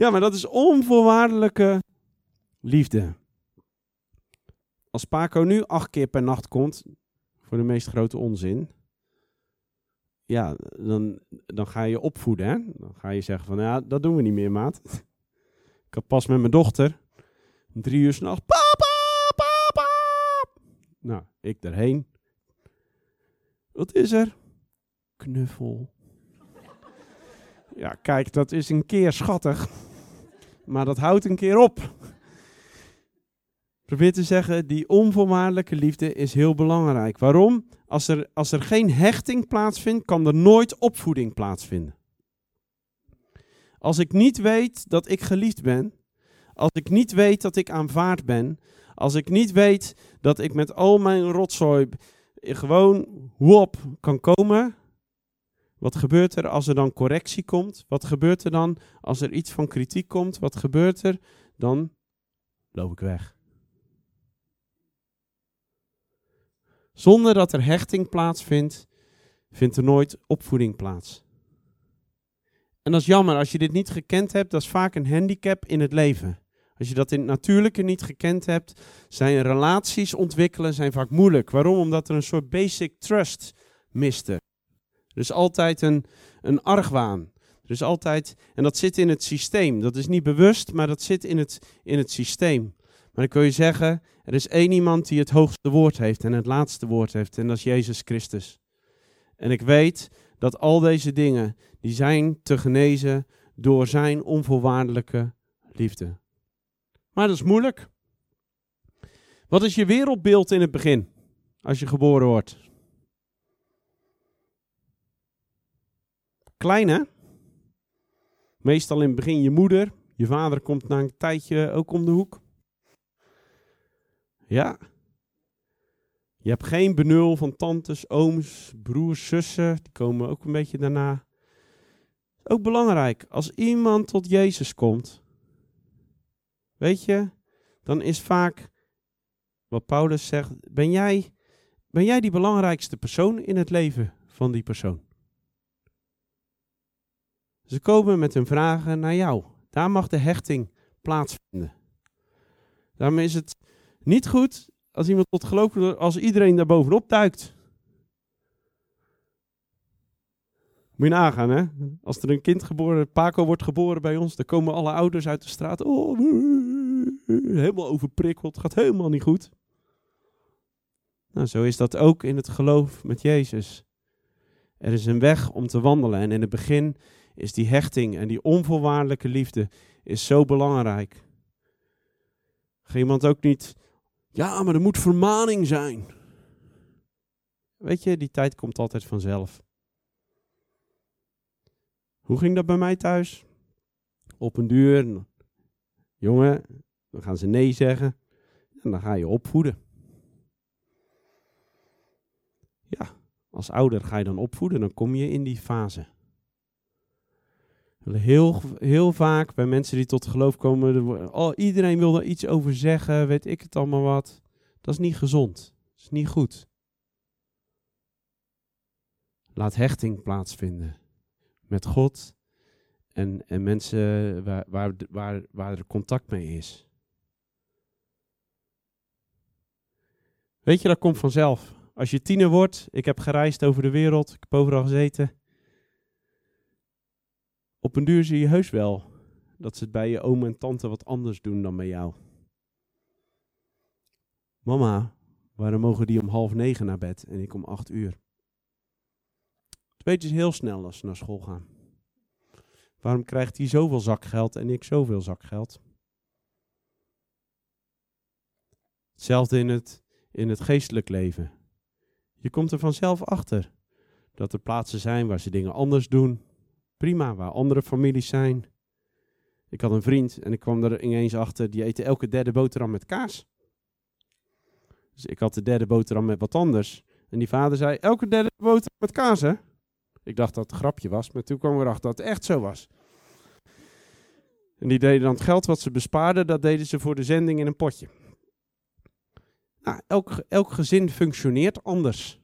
ja, maar dat is onvoorwaardelijke liefde. Als Paco nu acht keer per nacht komt... Voor de meest grote onzin ja, dan, dan ga je opvoeden. Hè? Dan ga je zeggen van, ja, dat doen we niet meer, maat. Ik had pas met mijn dochter, drie uur s'nachts, papa, papa. Nou, ik daarheen. Wat is er? Knuffel. Ja, kijk, dat is een keer schattig. Maar dat houdt een keer op. Probeer te zeggen, die onvoorwaardelijke liefde is heel belangrijk. Waarom? Als er, als er geen hechting plaatsvindt, kan er nooit opvoeding plaatsvinden. Als ik niet weet dat ik geliefd ben, als ik niet weet dat ik aanvaard ben, als ik niet weet dat ik met al mijn rotzooi gewoon wop kan komen, wat gebeurt er als er dan correctie komt? Wat gebeurt er dan als er iets van kritiek komt? Wat gebeurt er? Dan loop ik weg. Zonder dat er hechting plaatsvindt, vindt er nooit opvoeding plaats. En dat is jammer, als je dit niet gekend hebt, dat is vaak een handicap in het leven. Als je dat in het natuurlijke niet gekend hebt, zijn relaties ontwikkelen zijn vaak moeilijk. Waarom? Omdat er een soort basic trust miste. Er is altijd een, een argwaan. Er is altijd, en dat zit in het systeem. Dat is niet bewust, maar dat zit in het, in het systeem. Maar ik wil je zeggen, er is één iemand die het hoogste woord heeft en het laatste woord heeft. En dat is Jezus Christus. En ik weet dat al deze dingen, die zijn te genezen door zijn onvoorwaardelijke liefde. Maar dat is moeilijk. Wat is je wereldbeeld in het begin, als je geboren wordt? Klein hè? Meestal in het begin je moeder, je vader komt na een tijdje ook om de hoek. Ja. Je hebt geen benul van tantes, ooms, broers, zussen. Die komen ook een beetje daarna. Ook belangrijk, als iemand tot Jezus komt, weet je, dan is vaak wat Paulus zegt: ben jij, ben jij die belangrijkste persoon in het leven van die persoon? Ze komen met hun vragen naar jou. Daar mag de hechting plaatsvinden. Daarom is het niet goed als iemand tot geloof als iedereen daar bovenop duikt. Moet je nagaan, hè? Als er een kind geboren, Paco wordt geboren bij ons, dan komen alle ouders uit de straat. Oh, helemaal overprikkeld, gaat helemaal niet goed. Nou, zo is dat ook in het geloof met Jezus. Er is een weg om te wandelen en in het begin is die hechting en die onvoorwaardelijke liefde is zo belangrijk. Ga iemand ook niet, ja, maar er moet vermaning zijn. Weet je, die tijd komt altijd vanzelf. Hoe ging dat bij mij thuis? Op een duur, jongen, dan gaan ze nee zeggen en dan ga je opvoeden. Ja, als ouder ga je dan opvoeden, dan kom je in die fase. Heel, heel vaak bij mensen die tot geloof komen, oh, iedereen wil er iets over zeggen, weet ik het allemaal wat. Dat is niet gezond. Dat is niet goed. Laat hechting plaatsvinden met God en, en mensen waar, waar, waar, waar er contact mee is. Weet je, dat komt vanzelf. Als je tiener wordt, ik heb gereisd over de wereld, ik heb overal gezeten. Op een duur zie je heus wel dat ze het bij je oom en tante wat anders doen dan bij jou. Mama, waarom mogen die om half negen naar bed en ik om acht uur? Dat weet je heel snel als ze naar school gaan. Waarom krijgt hij zoveel zakgeld en ik zoveel zakgeld? Hetzelfde in het, in het geestelijk leven. Je komt er vanzelf achter dat er plaatsen zijn waar ze dingen anders doen. Prima, waar andere families zijn. Ik had een vriend en ik kwam er ineens achter, die eten elke derde boterham met kaas. Dus ik had de derde boterham met wat anders. En die vader zei, elke derde boterham met kaas hè? Ik dacht dat het een grapje was, maar toen kwam ik erachter dat het echt zo was. En die deden dan het geld wat ze bespaarden, dat deden ze voor de zending in een potje. Nou, elk, elk gezin functioneert anders.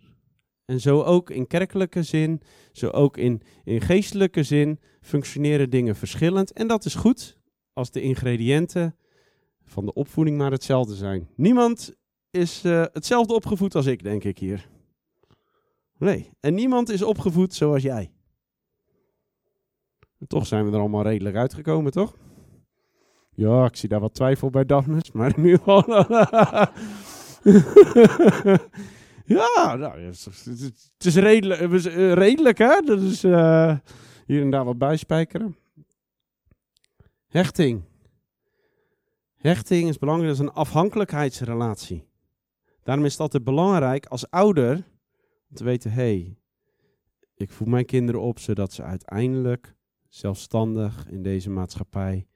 En zo ook in kerkelijke zin, zo ook in, in geestelijke zin functioneren dingen verschillend. En dat is goed als de ingrediënten van de opvoeding maar hetzelfde zijn. Niemand is uh, hetzelfde opgevoed als ik, denk ik hier. Nee, en niemand is opgevoed zoals jij. Toch zijn we er allemaal redelijk uitgekomen, toch? Ja, ik zie daar wat twijfel bij Daphnes, maar *laughs* geval. *laughs* ja, nou, het is redelijk, eh, redelijk hè? Dat is uh, hier en daar wat bijspijkeren. Hechting. Hechting is belangrijk, dat is een afhankelijkheidsrelatie. Daarom is het altijd belangrijk als ouder om te weten, hé, hey, ik voed mijn kinderen op zodat ze uiteindelijk zelfstandig in deze maatschappij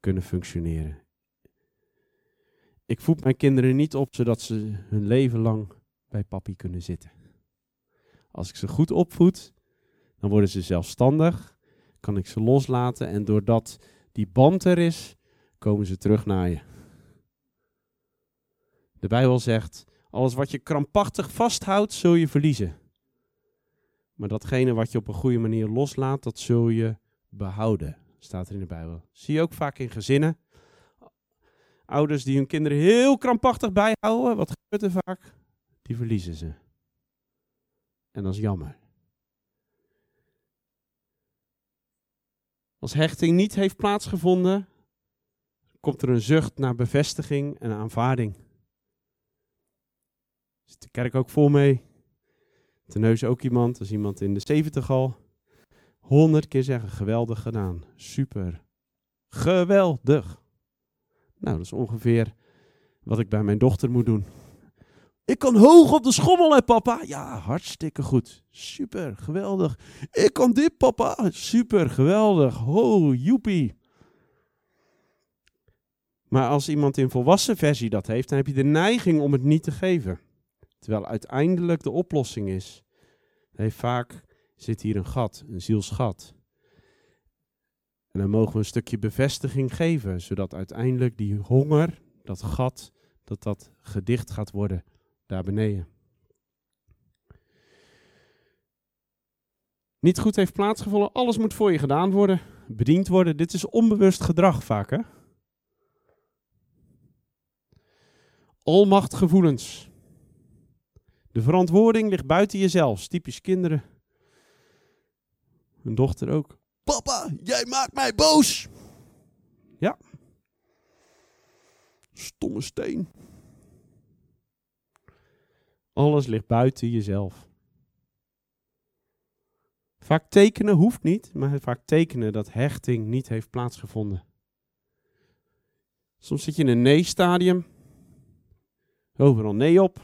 kunnen functioneren. Ik voed mijn kinderen niet op zodat ze hun leven lang bij papi kunnen zitten. Als ik ze goed opvoed, dan worden ze zelfstandig, kan ik ze loslaten en doordat die band er is, komen ze terug naar je. De Bijbel zegt, alles wat je krampachtig vasthoudt, zul je verliezen. Maar datgene wat je op een goede manier loslaat, dat zul je behouden, staat er in de Bijbel. Zie je ook vaak in gezinnen. Ouders die hun kinderen heel krampachtig bijhouden, wat gebeurt er vaak? Die verliezen ze. En dat is jammer. Als hechting niet heeft plaatsgevonden, komt er een zucht naar bevestiging en aanvaarding. Zit de kerk ook vol mee? Ten neus ook iemand, als iemand in de 70 al. Honderd keer zeggen, geweldig gedaan. Super. Geweldig. Nou, dat is ongeveer wat ik bij mijn dochter moet doen. Ik kan hoog op de schommel, hè, papa? Ja, hartstikke goed. Super, geweldig. Ik kan dit, papa? Super, geweldig. Ho, joepie. Maar als iemand in volwassen versie dat heeft, dan heb je de neiging om het niet te geven. Terwijl uiteindelijk de oplossing is. Nee, vaak zit hier een gat, een zielsgat. En dan mogen we een stukje bevestiging geven, zodat uiteindelijk die honger, dat gat, dat dat gedicht gaat worden daar beneden. niet goed heeft plaatsgevonden. Alles moet voor je gedaan worden, bediend worden. Dit is onbewust gedrag vaak, hè? Almachtgevoelens. De verantwoording ligt buiten jezelf. Typisch kinderen. Een dochter ook. Papa, jij maakt mij boos. Ja. Stomme steen. Alles ligt buiten jezelf. Vaak tekenen hoeft niet, maar vaak tekenen dat hechting niet heeft plaatsgevonden. Soms zit je in een nee-stadium. Overal nee op.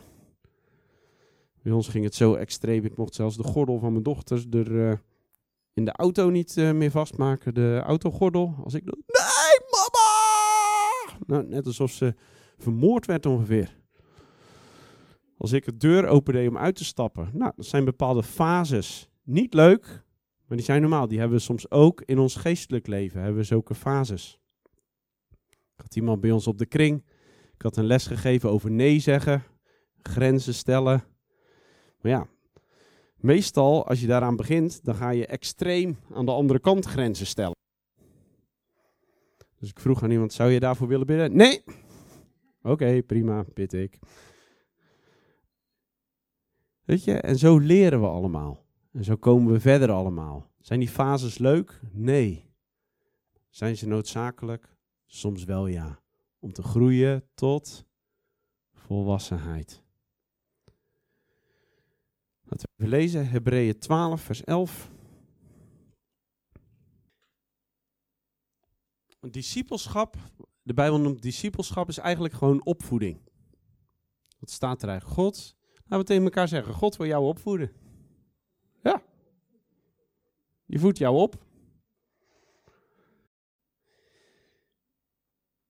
Bij ons ging het zo extreem. Ik mocht zelfs de gordel van mijn dochters er uh, in de auto niet uh, meer vastmaken. De autogordel. Als ik. Nee, mama! Nou, net alsof ze vermoord werd ongeveer. Als ik de deur opende om uit te stappen. Nou, dat zijn bepaalde fases. Niet leuk, maar die zijn normaal. Die hebben we soms ook in ons geestelijk leven. Hebben we zulke fases. Ik had iemand bij ons op de kring. Ik had een les gegeven over nee zeggen, grenzen stellen. Maar ja, meestal als je daaraan begint, dan ga je extreem aan de andere kant grenzen stellen. Dus ik vroeg aan iemand, zou je daarvoor willen bidden? Nee. Oké, prima, bid ik. Weet je, en zo leren we allemaal. En zo komen we verder allemaal. Zijn die fases leuk? Nee. Zijn ze noodzakelijk? Soms wel ja. Om te groeien tot volwassenheid. Laten we even lezen, Hebreeën 12, vers 11. Discipelschap, de Bijbel noemt discipelschap, is eigenlijk gewoon opvoeding. Wat staat er eigenlijk? God Laten we tegen elkaar zeggen, God wil jou opvoeden. Ja. Die voedt jou op.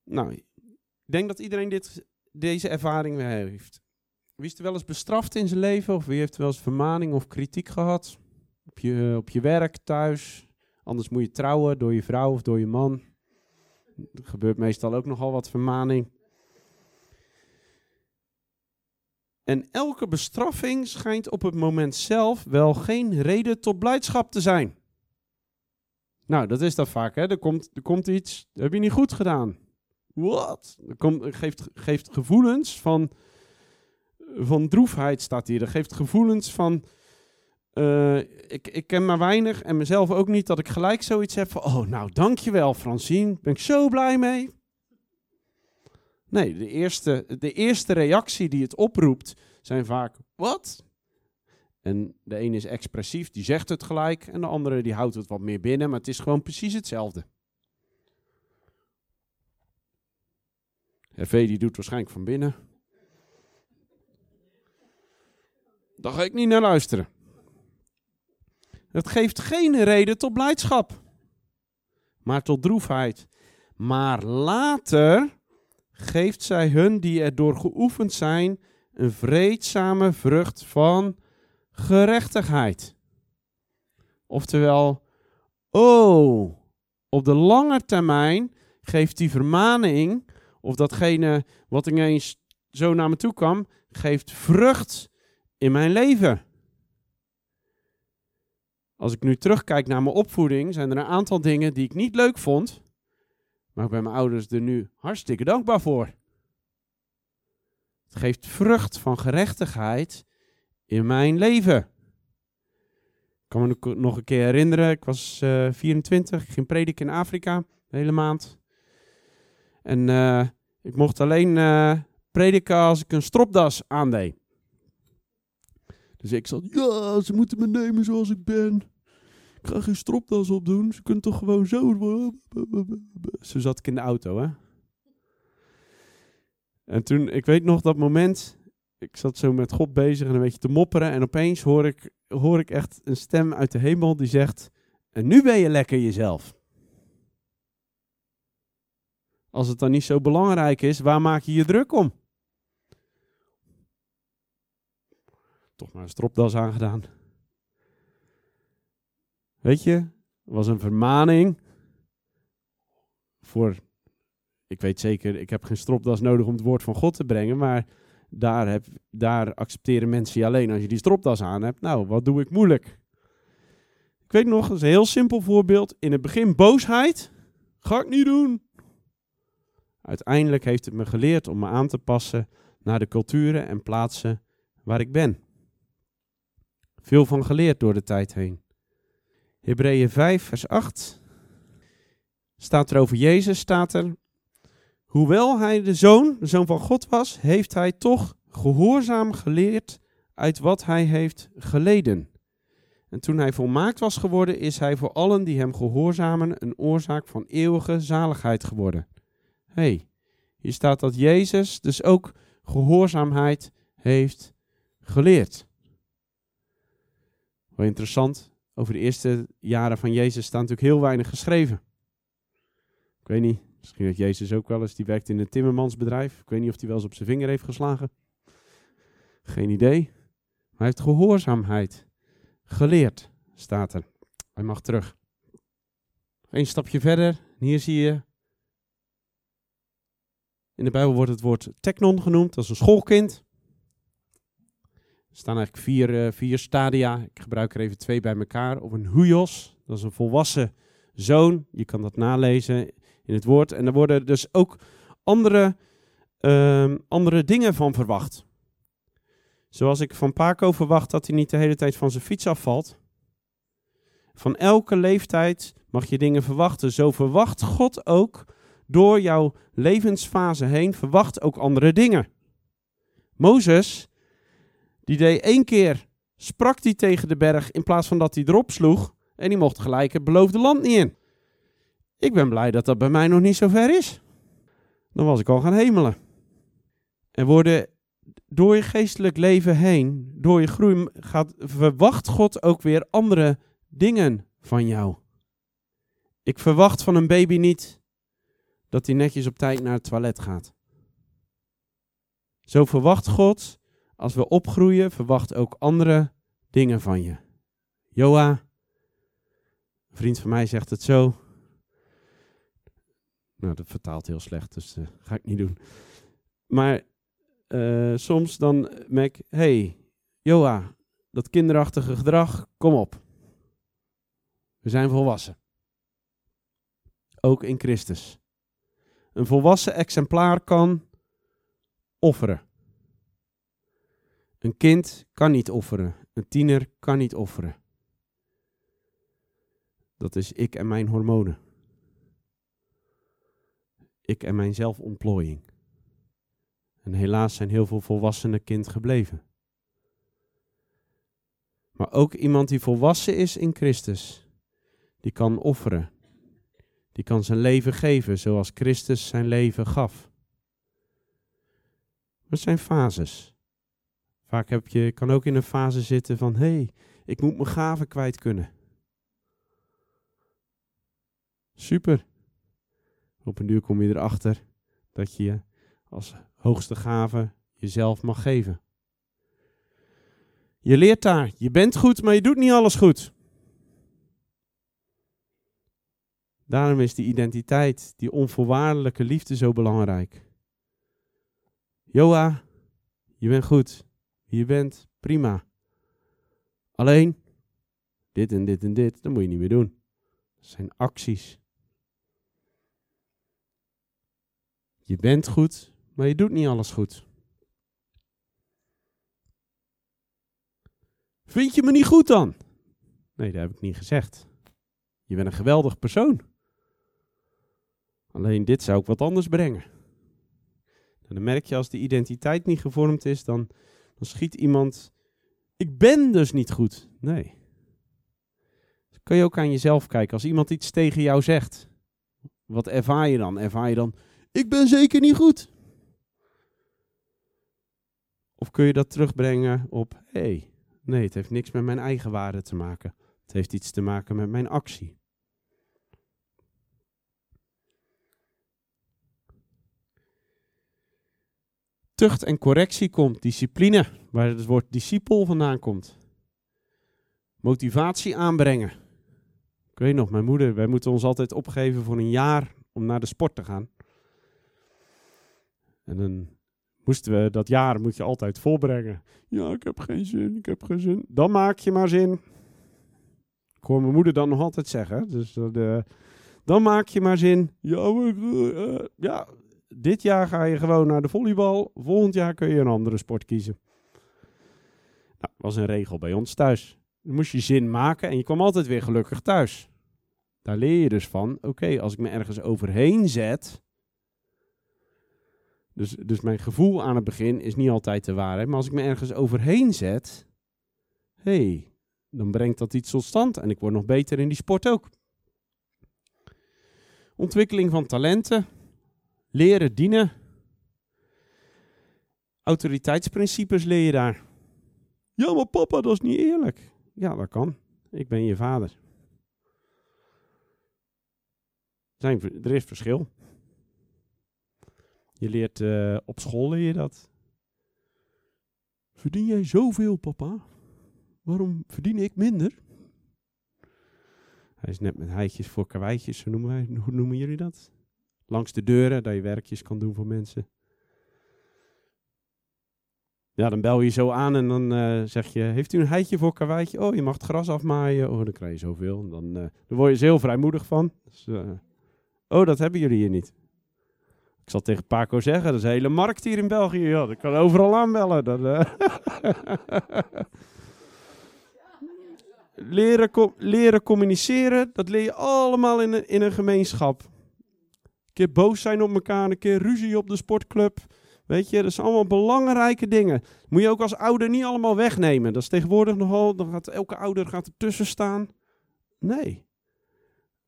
Nou, ik denk dat iedereen dit, deze ervaring weer heeft. Wie is er wel eens bestraft in zijn leven? Of wie heeft wel eens vermaning of kritiek gehad? Op je, op je werk, thuis. Anders moet je trouwen door je vrouw of door je man. Er gebeurt meestal ook nogal wat vermaning. En elke bestraffing schijnt op het moment zelf wel geen reden tot blijdschap te zijn. Nou, dat is dat vaak. Hè? Er, komt, er komt iets, dat heb je niet goed gedaan. Wat? Komt, geeft, geeft gevoelens van, van droefheid, staat hier. Dat geeft gevoelens van, uh, ik, ik ken maar weinig en mezelf ook niet, dat ik gelijk zoiets heb van, oh nou dankjewel Francine, ben ik zo blij mee. Nee, de eerste, de eerste reactie die het oproept zijn vaak, wat? En de ene is expressief, die zegt het gelijk. En de andere die houdt het wat meer binnen, maar het is gewoon precies hetzelfde. Hervé die doet waarschijnlijk van binnen. Daar ga ik niet naar luisteren. Het geeft geen reden tot blijdschap, maar tot droefheid. Maar later geeft zij hun die erdoor geoefend zijn een vreedzame vrucht van gerechtigheid. Oftewel, oh, op de lange termijn geeft die vermaning, of datgene wat ineens zo naar me toe kwam, geeft vrucht in mijn leven. Als ik nu terugkijk naar mijn opvoeding, zijn er een aantal dingen die ik niet leuk vond. Maar ik ben mijn ouders er nu hartstikke dankbaar voor. Het geeft vrucht van gerechtigheid in mijn leven. Ik kan me nog een keer herinneren, ik was uh, 24, ik ging prediken in Afrika, de hele maand. En uh, ik mocht alleen uh, prediken als ik een stropdas aandeed. Dus ik zat, ja, ze moeten me nemen zoals ik ben. Ik ga geen stropdas opdoen. Ze kunnen toch gewoon zo. Zo zat ik in de auto, hè. En toen, ik weet nog dat moment. Ik zat zo met God bezig en een beetje te mopperen. En opeens hoor ik, hoor ik echt een stem uit de hemel die zegt: En nu ben je lekker jezelf. Als het dan niet zo belangrijk is, waar maak je je druk om? Toch maar een stropdas aangedaan. Weet je, was een vermaning voor, ik weet zeker, ik heb geen stropdas nodig om het woord van God te brengen, maar daar, heb, daar accepteren mensen je alleen als je die stropdas aan hebt. Nou, wat doe ik moeilijk? Ik weet nog, dat is een heel simpel voorbeeld. In het begin boosheid. Ga ik niet doen. Uiteindelijk heeft het me geleerd om me aan te passen naar de culturen en plaatsen waar ik ben. Veel van geleerd door de tijd heen. Hebreeën 5, vers 8. Staat er over Jezus, staat er. Hoewel hij de zoon, de zoon van God was, heeft hij toch gehoorzaam geleerd uit wat hij heeft geleden. En toen hij volmaakt was geworden, is hij voor allen die hem gehoorzamen een oorzaak van eeuwige zaligheid geworden. hey, hier staat dat Jezus dus ook gehoorzaamheid heeft geleerd. Wel interessant, over de eerste jaren van Jezus staat natuurlijk heel weinig geschreven. Ik weet niet, misschien heeft Jezus ook wel eens, die werkt in een timmermansbedrijf. Ik weet niet of hij wel eens op zijn vinger heeft geslagen. Geen idee. Maar hij heeft gehoorzaamheid geleerd, staat er. Hij mag terug. Een stapje verder, hier zie je. In de Bijbel wordt het woord teknon genoemd, dat is een schoolkind. Er staan eigenlijk vier, uh, vier stadia. Ik gebruik er even twee bij elkaar. Of een huios, dat is een volwassen zoon. Je kan dat nalezen in het woord. En er worden dus ook andere, uh, andere dingen van verwacht. Zoals ik van Paco verwacht dat hij niet de hele tijd van zijn fiets afvalt. Van elke leeftijd mag je dingen verwachten. Zo verwacht God ook door jouw levensfase heen, verwacht ook andere dingen. Mozes, die deed één keer, sprak hij tegen de berg in plaats van dat hij erop sloeg. En die mocht gelijk het beloofde land niet in. Ik ben blij dat dat bij mij nog niet zo ver is. Dan was ik al gaan hemelen. En worden door je geestelijk leven heen, door je groei, gaat, verwacht God ook weer andere dingen van jou. Ik verwacht van een baby niet dat hij netjes op tijd naar het toilet gaat. Zo verwacht God, als we opgroeien, verwacht ook andere dingen van je. Joa, een vriend van mij zegt het zo. Nou, dat vertaalt heel slecht, dus dat uh, ga ik niet doen. Maar uh, soms dan merk ik, hey, Joa, dat kinderachtige gedrag, kom op. We zijn volwassen. Ook in Christus. Een volwassen exemplaar kan offeren. Een kind kan niet offeren. Een tiener kan niet offeren. Dat is ik en mijn hormonen. Ik en mijn zelfontplooiing. En helaas zijn heel veel volwassenen kind gebleven. Maar ook iemand die volwassen is in Christus, die kan offeren. Die kan zijn leven geven zoals Christus zijn leven gaf. Dat zijn fases. Vaak heb je, kan ook in een fase zitten van, hé, hey, ik moet mijn gaven kwijt kunnen. Super. Op een duur kom je erachter dat je als hoogste gave jezelf mag geven. Je leert daar, je bent goed, maar je doet niet alles goed. Daarom is die identiteit, die onvoorwaardelijke liefde zo belangrijk. Joa, je bent goed. Je bent prima. Alleen, dit en dit en dit, dat moet je niet meer doen. Dat zijn acties. Je bent goed, maar je doet niet alles goed. Vind je me niet goed dan? Nee, dat heb ik niet gezegd. Je bent een geweldig persoon. Alleen dit zou ik wat anders brengen. En dan merk je als de identiteit niet gevormd is, dan, dan schiet iemand. Ik ben dus niet goed. Nee. Dan kun je ook aan jezelf kijken. Als iemand iets tegen jou zegt, wat ervaar je dan? Ervaar je dan, ik ben zeker niet goed? Of kun je dat terugbrengen op, hé, hey, nee, het heeft niks met mijn eigen waarde te maken. Het heeft iets te maken met mijn actie. Tucht en correctie komt, discipline, waar het woord discipel vandaan komt. Motivatie aanbrengen. Ik weet nog, mijn moeder, wij moeten ons altijd opgeven voor een jaar om naar de sport te gaan. En dan moesten we dat jaar moet je altijd volbrengen. Ja, ik heb geen zin, ik heb geen zin. Dan maak je maar zin. Ik hoor mijn moeder dan nog altijd zeggen. Dus uh, dan maak je maar zin. Ja, uh, ja, dit jaar ga je gewoon naar de volleybal. Volgend jaar kun je een andere sport kiezen. Nou, was een regel bij ons thuis. Dan moest je zin maken en je kwam altijd weer gelukkig thuis. Daar leer je dus van, oké, als ik me ergens overheen zet. Dus, dus mijn gevoel aan het begin is niet altijd de waarheid. Maar als ik me ergens overheen zet, hé, hey, dan brengt dat iets tot stand. En ik word nog beter in die sport ook. Ontwikkeling van talenten, leren dienen. Autoriteitsprincipes leer je daar. Ja, maar papa, dat is niet eerlijk. Ja, dat kan. Ik ben je vader. Zijn, er is verschil. Je leert uh, op school leer je dat. Verdien jij zoveel, papa? Waarom verdien ik minder? Hij is net met heitjes voor karweitjes, hoe noemen, wij, hoe noemen jullie dat? Langs de deuren, dat je werkjes kan doen voor mensen. Ja, dan bel je zo aan en dan uh, zeg je, heeft u een heitje voor karweitje? Oh, je mag het gras afmaaien. Oh, dan krijg je zoveel. Dan, uh, dan word je er heel vrijmoedig van. Dus, uh, oh, dat hebben jullie hier niet. Ik zal tegen Paco zeggen, dat is een hele markt hier in België. Ja, ik kan overal aanbellen. Dat, *laughs* leren, leren communiceren, dat leer je allemaal in een, in een gemeenschap. Een keer boos zijn op elkaar, een keer ruzie op de sportclub. Weet je, dat zijn allemaal belangrijke dingen. Moet je ook als ouder niet allemaal wegnemen. Dat is tegenwoordig nogal, dan gaat elke ouder gaat ertussen staan. Nee.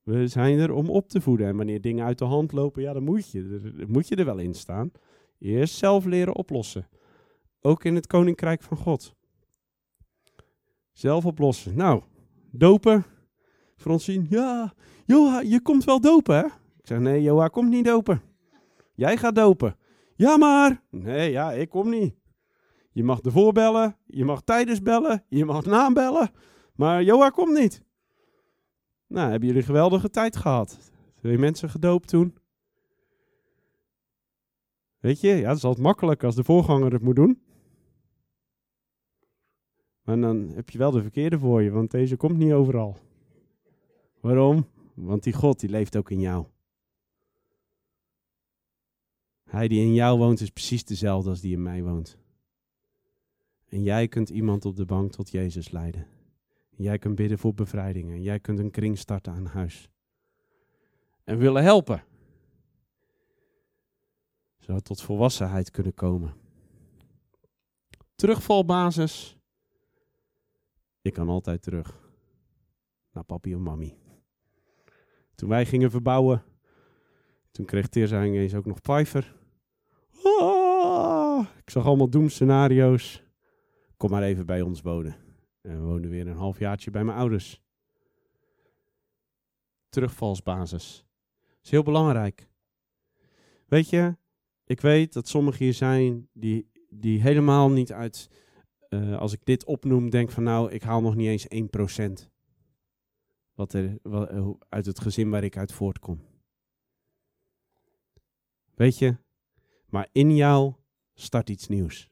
We zijn er om op te voeden. En wanneer dingen uit de hand lopen, ja, dan moet je, dan moet je er wel in staan. Eerst zelf leren oplossen. Ook in het koninkrijk van God. Zelf oplossen. Nou, dopen. Francine, ja, Joha, je komt wel dopen, hè? Ik zeg, nee, Joha komt niet dopen. Jij gaat dopen. Ja, maar. Nee, ja, ik kom niet. Je mag ervoor bellen, je mag tijdens bellen, je mag nabellen. Maar Joha komt niet. Nou, hebben jullie een geweldige tijd gehad. Twee mensen gedoopt toen. Weet je, ja, het is altijd makkelijk als de voorganger het moet doen. Maar dan heb je wel de verkeerde voor je, want deze komt niet overal. Waarom? Want die God, die leeft ook in jou. Hij die in jou woont is precies dezelfde als die in mij woont. En jij kunt iemand op de bank tot Jezus leiden. Jij kunt bidden voor bevrijdingen. Jij kunt een kring starten aan huis. En willen helpen. Zodat tot volwassenheid kunnen komen. Terugvalbasis ik kan altijd terug naar papi en mami. Toen wij gingen verbouwen, toen kreeg Teerza ineens ook nog Pfeiffer. Ah, ik zag allemaal doemscenario's. Kom maar even bij ons wonen. En we woonden weer een halfjaartje bij mijn ouders. Terugvalsbasis. Is heel belangrijk. Weet je, ik weet dat sommigen hier zijn die, die helemaal niet uit uh, als ik dit opnoem, denk van nou, ik haal nog niet eens 1% wat er, wat, uh, uit het gezin waar ik uit voortkom. Weet je, maar in jou start iets nieuws.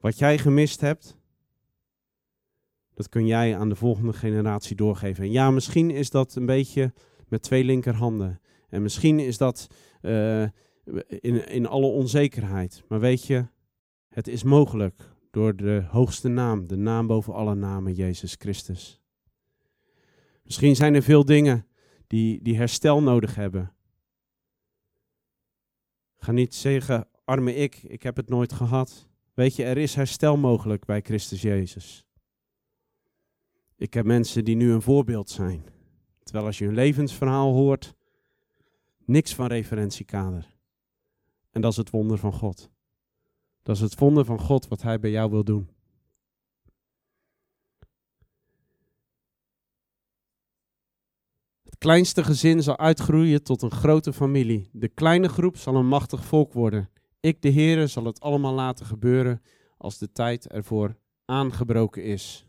Wat jij gemist hebt, dat kun jij aan de volgende generatie doorgeven. En ja, misschien is dat een beetje met twee linkerhanden. En misschien is dat uh, in, in alle onzekerheid. Maar weet je, het is mogelijk door de hoogste naam, de naam boven alle namen, Jezus Christus. Misschien zijn er veel dingen die, die herstel nodig hebben. Ga niet zeggen, arme ik, ik heb het nooit gehad. Weet je, er is herstel mogelijk bij Christus Jezus. Ik heb mensen die nu een voorbeeld zijn. Terwijl als je hun levensverhaal hoort, niks van referentiekader. En dat is het wonder van God. Dat is het wonder van God wat Hij bij jou wil doen. Kleinste gezin zal uitgroeien tot een grote familie. De kleine groep zal een machtig volk worden. Ik, de Heere, zal het allemaal laten gebeuren als de tijd ervoor aangebroken is.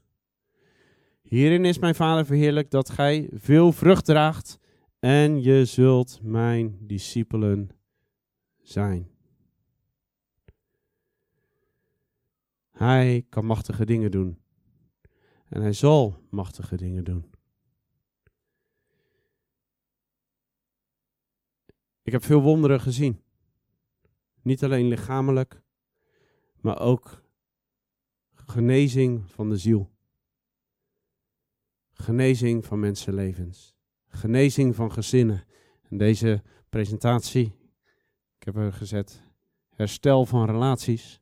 Hierin is mijn Vader verheerlijk dat gij veel vrucht draagt en je zult mijn discipelen zijn. Hij kan machtige dingen doen. En hij zal machtige dingen doen. Ik heb veel wonderen gezien. Niet alleen lichamelijk, maar ook genezing van de ziel. Genezing van mensenlevens. Genezing van gezinnen. En deze presentatie, ik heb er gezet, herstel van relaties.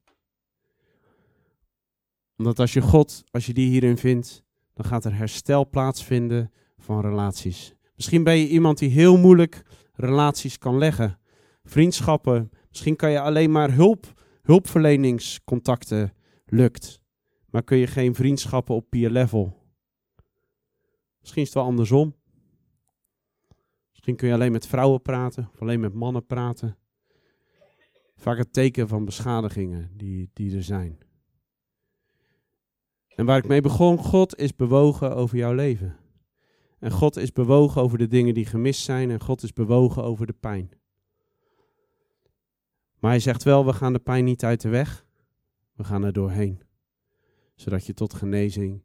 Omdat als je God, als je die hierin vindt, dan gaat er herstel plaatsvinden van relaties. Misschien ben je iemand die heel moeilijk relaties kan leggen. Vriendschappen, misschien kan je alleen maar hulp, hulpverleningscontacten lukt. Maar kun je geen vriendschappen op peer level. Misschien is het wel andersom. Misschien kun je alleen met vrouwen praten of alleen met mannen praten. Vaak het teken van beschadigingen die, die er zijn. En waar ik mee begon, God is bewogen over jouw leven. En God is bewogen over de dingen die gemist zijn en God is bewogen over de pijn. Maar hij zegt wel, we gaan de pijn niet uit de weg, we gaan er doorheen. Zodat je tot genezing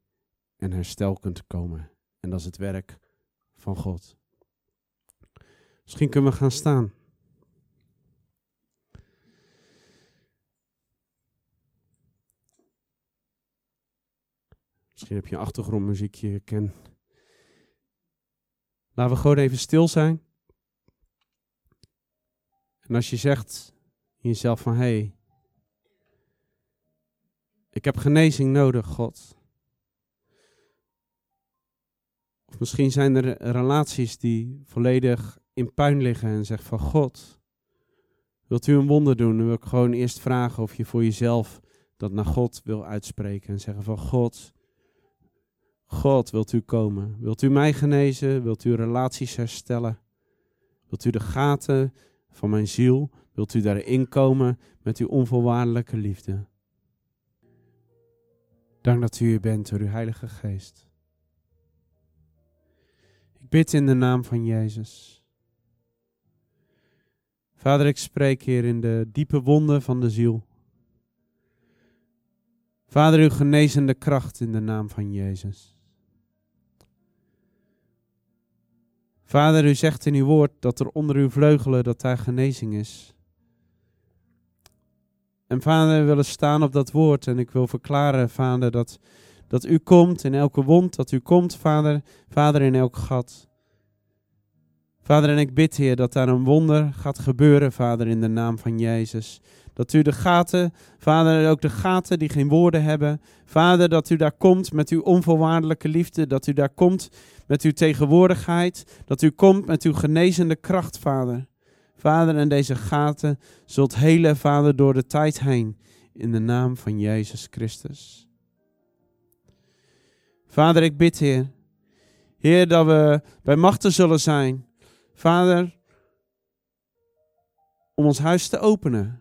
en herstel kunt komen. En dat is het werk van God. Misschien kunnen we gaan staan. Misschien heb je een achtergrondmuziekje ken. Laten we gewoon even stil zijn. En als je zegt in jezelf van hé, hey, ik heb genezing nodig, God. Of misschien zijn er relaties die volledig in puin liggen en zeggen van God, wilt u een wonder doen? Dan wil ik gewoon eerst vragen of je voor jezelf dat naar God wil uitspreken en zeggen van God, God, wilt u komen? Wilt u mij genezen? Wilt u relaties herstellen? Wilt u de gaten van mijn ziel? Wilt u daarin komen met uw onvoorwaardelijke liefde? Dank dat u hier bent door uw Heilige Geest. Ik bid in de naam van Jezus. Vader, ik spreek hier in de diepe wonden van de ziel. Vader, uw genezende kracht in de naam van Jezus. Vader, u zegt in uw woord dat er onder uw vleugelen dat daar genezing is. En vader, we willen staan op dat woord en ik wil verklaren, vader, dat, dat u komt in elke wond, dat u komt, vader, vader, in elk gat. Vader, en ik bid, Heer, dat daar een wonder gaat gebeuren, Vader, in de naam van Jezus. Dat u de gaten, Vader, ook de gaten die geen woorden hebben, Vader, dat u daar komt met uw onvoorwaardelijke liefde, dat u daar komt met uw tegenwoordigheid, dat u komt met uw genezende kracht, Vader. Vader, en deze gaten zult helen, Vader, door de tijd heen, in de naam van Jezus Christus. Vader, ik bid, Heer, Heer, dat we bij machten zullen zijn, Vader, om ons huis te openen.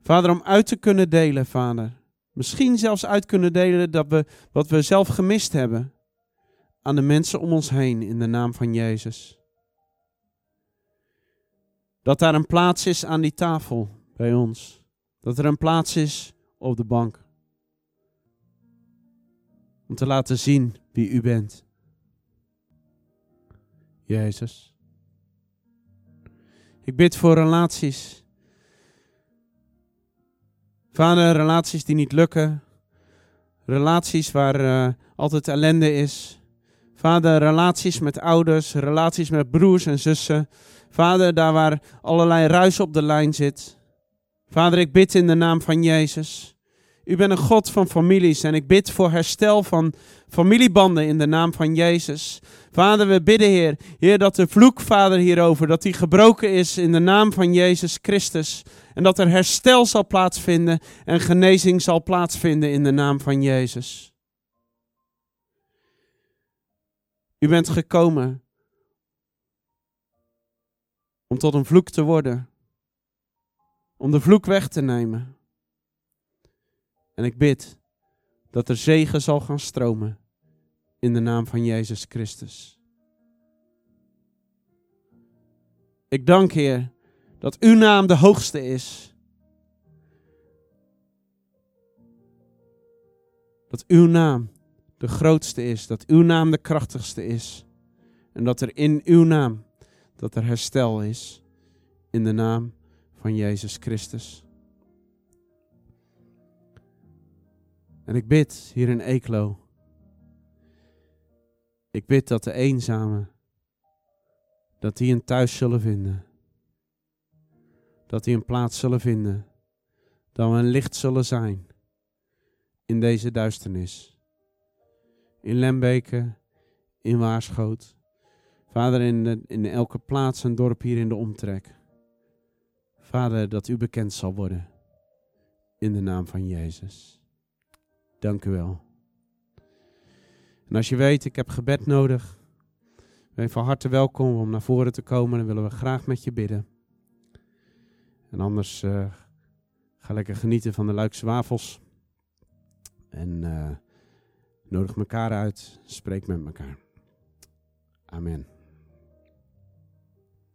Vader, om uit te kunnen delen, Vader. Misschien zelfs uit kunnen delen dat we wat we zelf gemist hebben aan de mensen om ons heen in de naam van Jezus. Dat daar een plaats is aan die tafel bij ons. Dat er een plaats is op de bank. Om te laten zien wie u bent. Jezus. Ik bid voor relaties. Vader, relaties die niet lukken. Relaties waar uh, altijd ellende is. Vader, relaties met ouders, relaties met broers en zussen. Vader, daar waar allerlei ruis op de lijn zit. Vader, ik bid in de naam van Jezus. U bent een God van families en ik bid voor herstel van familiebanden in de naam van Jezus. Vader, we bidden, Heer, Heer, dat de vloek, Vader, hierover, dat die gebroken is in de naam van Jezus Christus. En dat er herstel zal plaatsvinden en genezing zal plaatsvinden in de naam van Jezus. U bent gekomen om tot een vloek te worden, om de vloek weg te nemen. En ik bid dat er zegen zal gaan stromen in de naam van Jezus Christus. Ik dank Heer dat uw naam de hoogste is. Dat uw naam de grootste is, dat uw naam de krachtigste is. En dat er in uw naam, dat er herstel is. In de naam van Jezus Christus. En ik bid hier in Eeklo. Ik bid dat de eenzamen, dat die een thuis zullen vinden. Dat die een plaats zullen vinden. Dat we een licht zullen zijn in deze duisternis. In Lembeke, in Waarschoot. Vader, in, in elke plaats en dorp hier in de omtrek. Vader, dat u bekend zal worden. In de naam van Jezus. Dank u wel. En als je weet, ik heb gebed nodig. Ben je van harte welkom om naar voren te komen. Dan willen we graag met je bidden. En anders uh, ga lekker genieten van de Luikse wafels. En uh, nodig elkaar uit. Spreek met elkaar. Amen.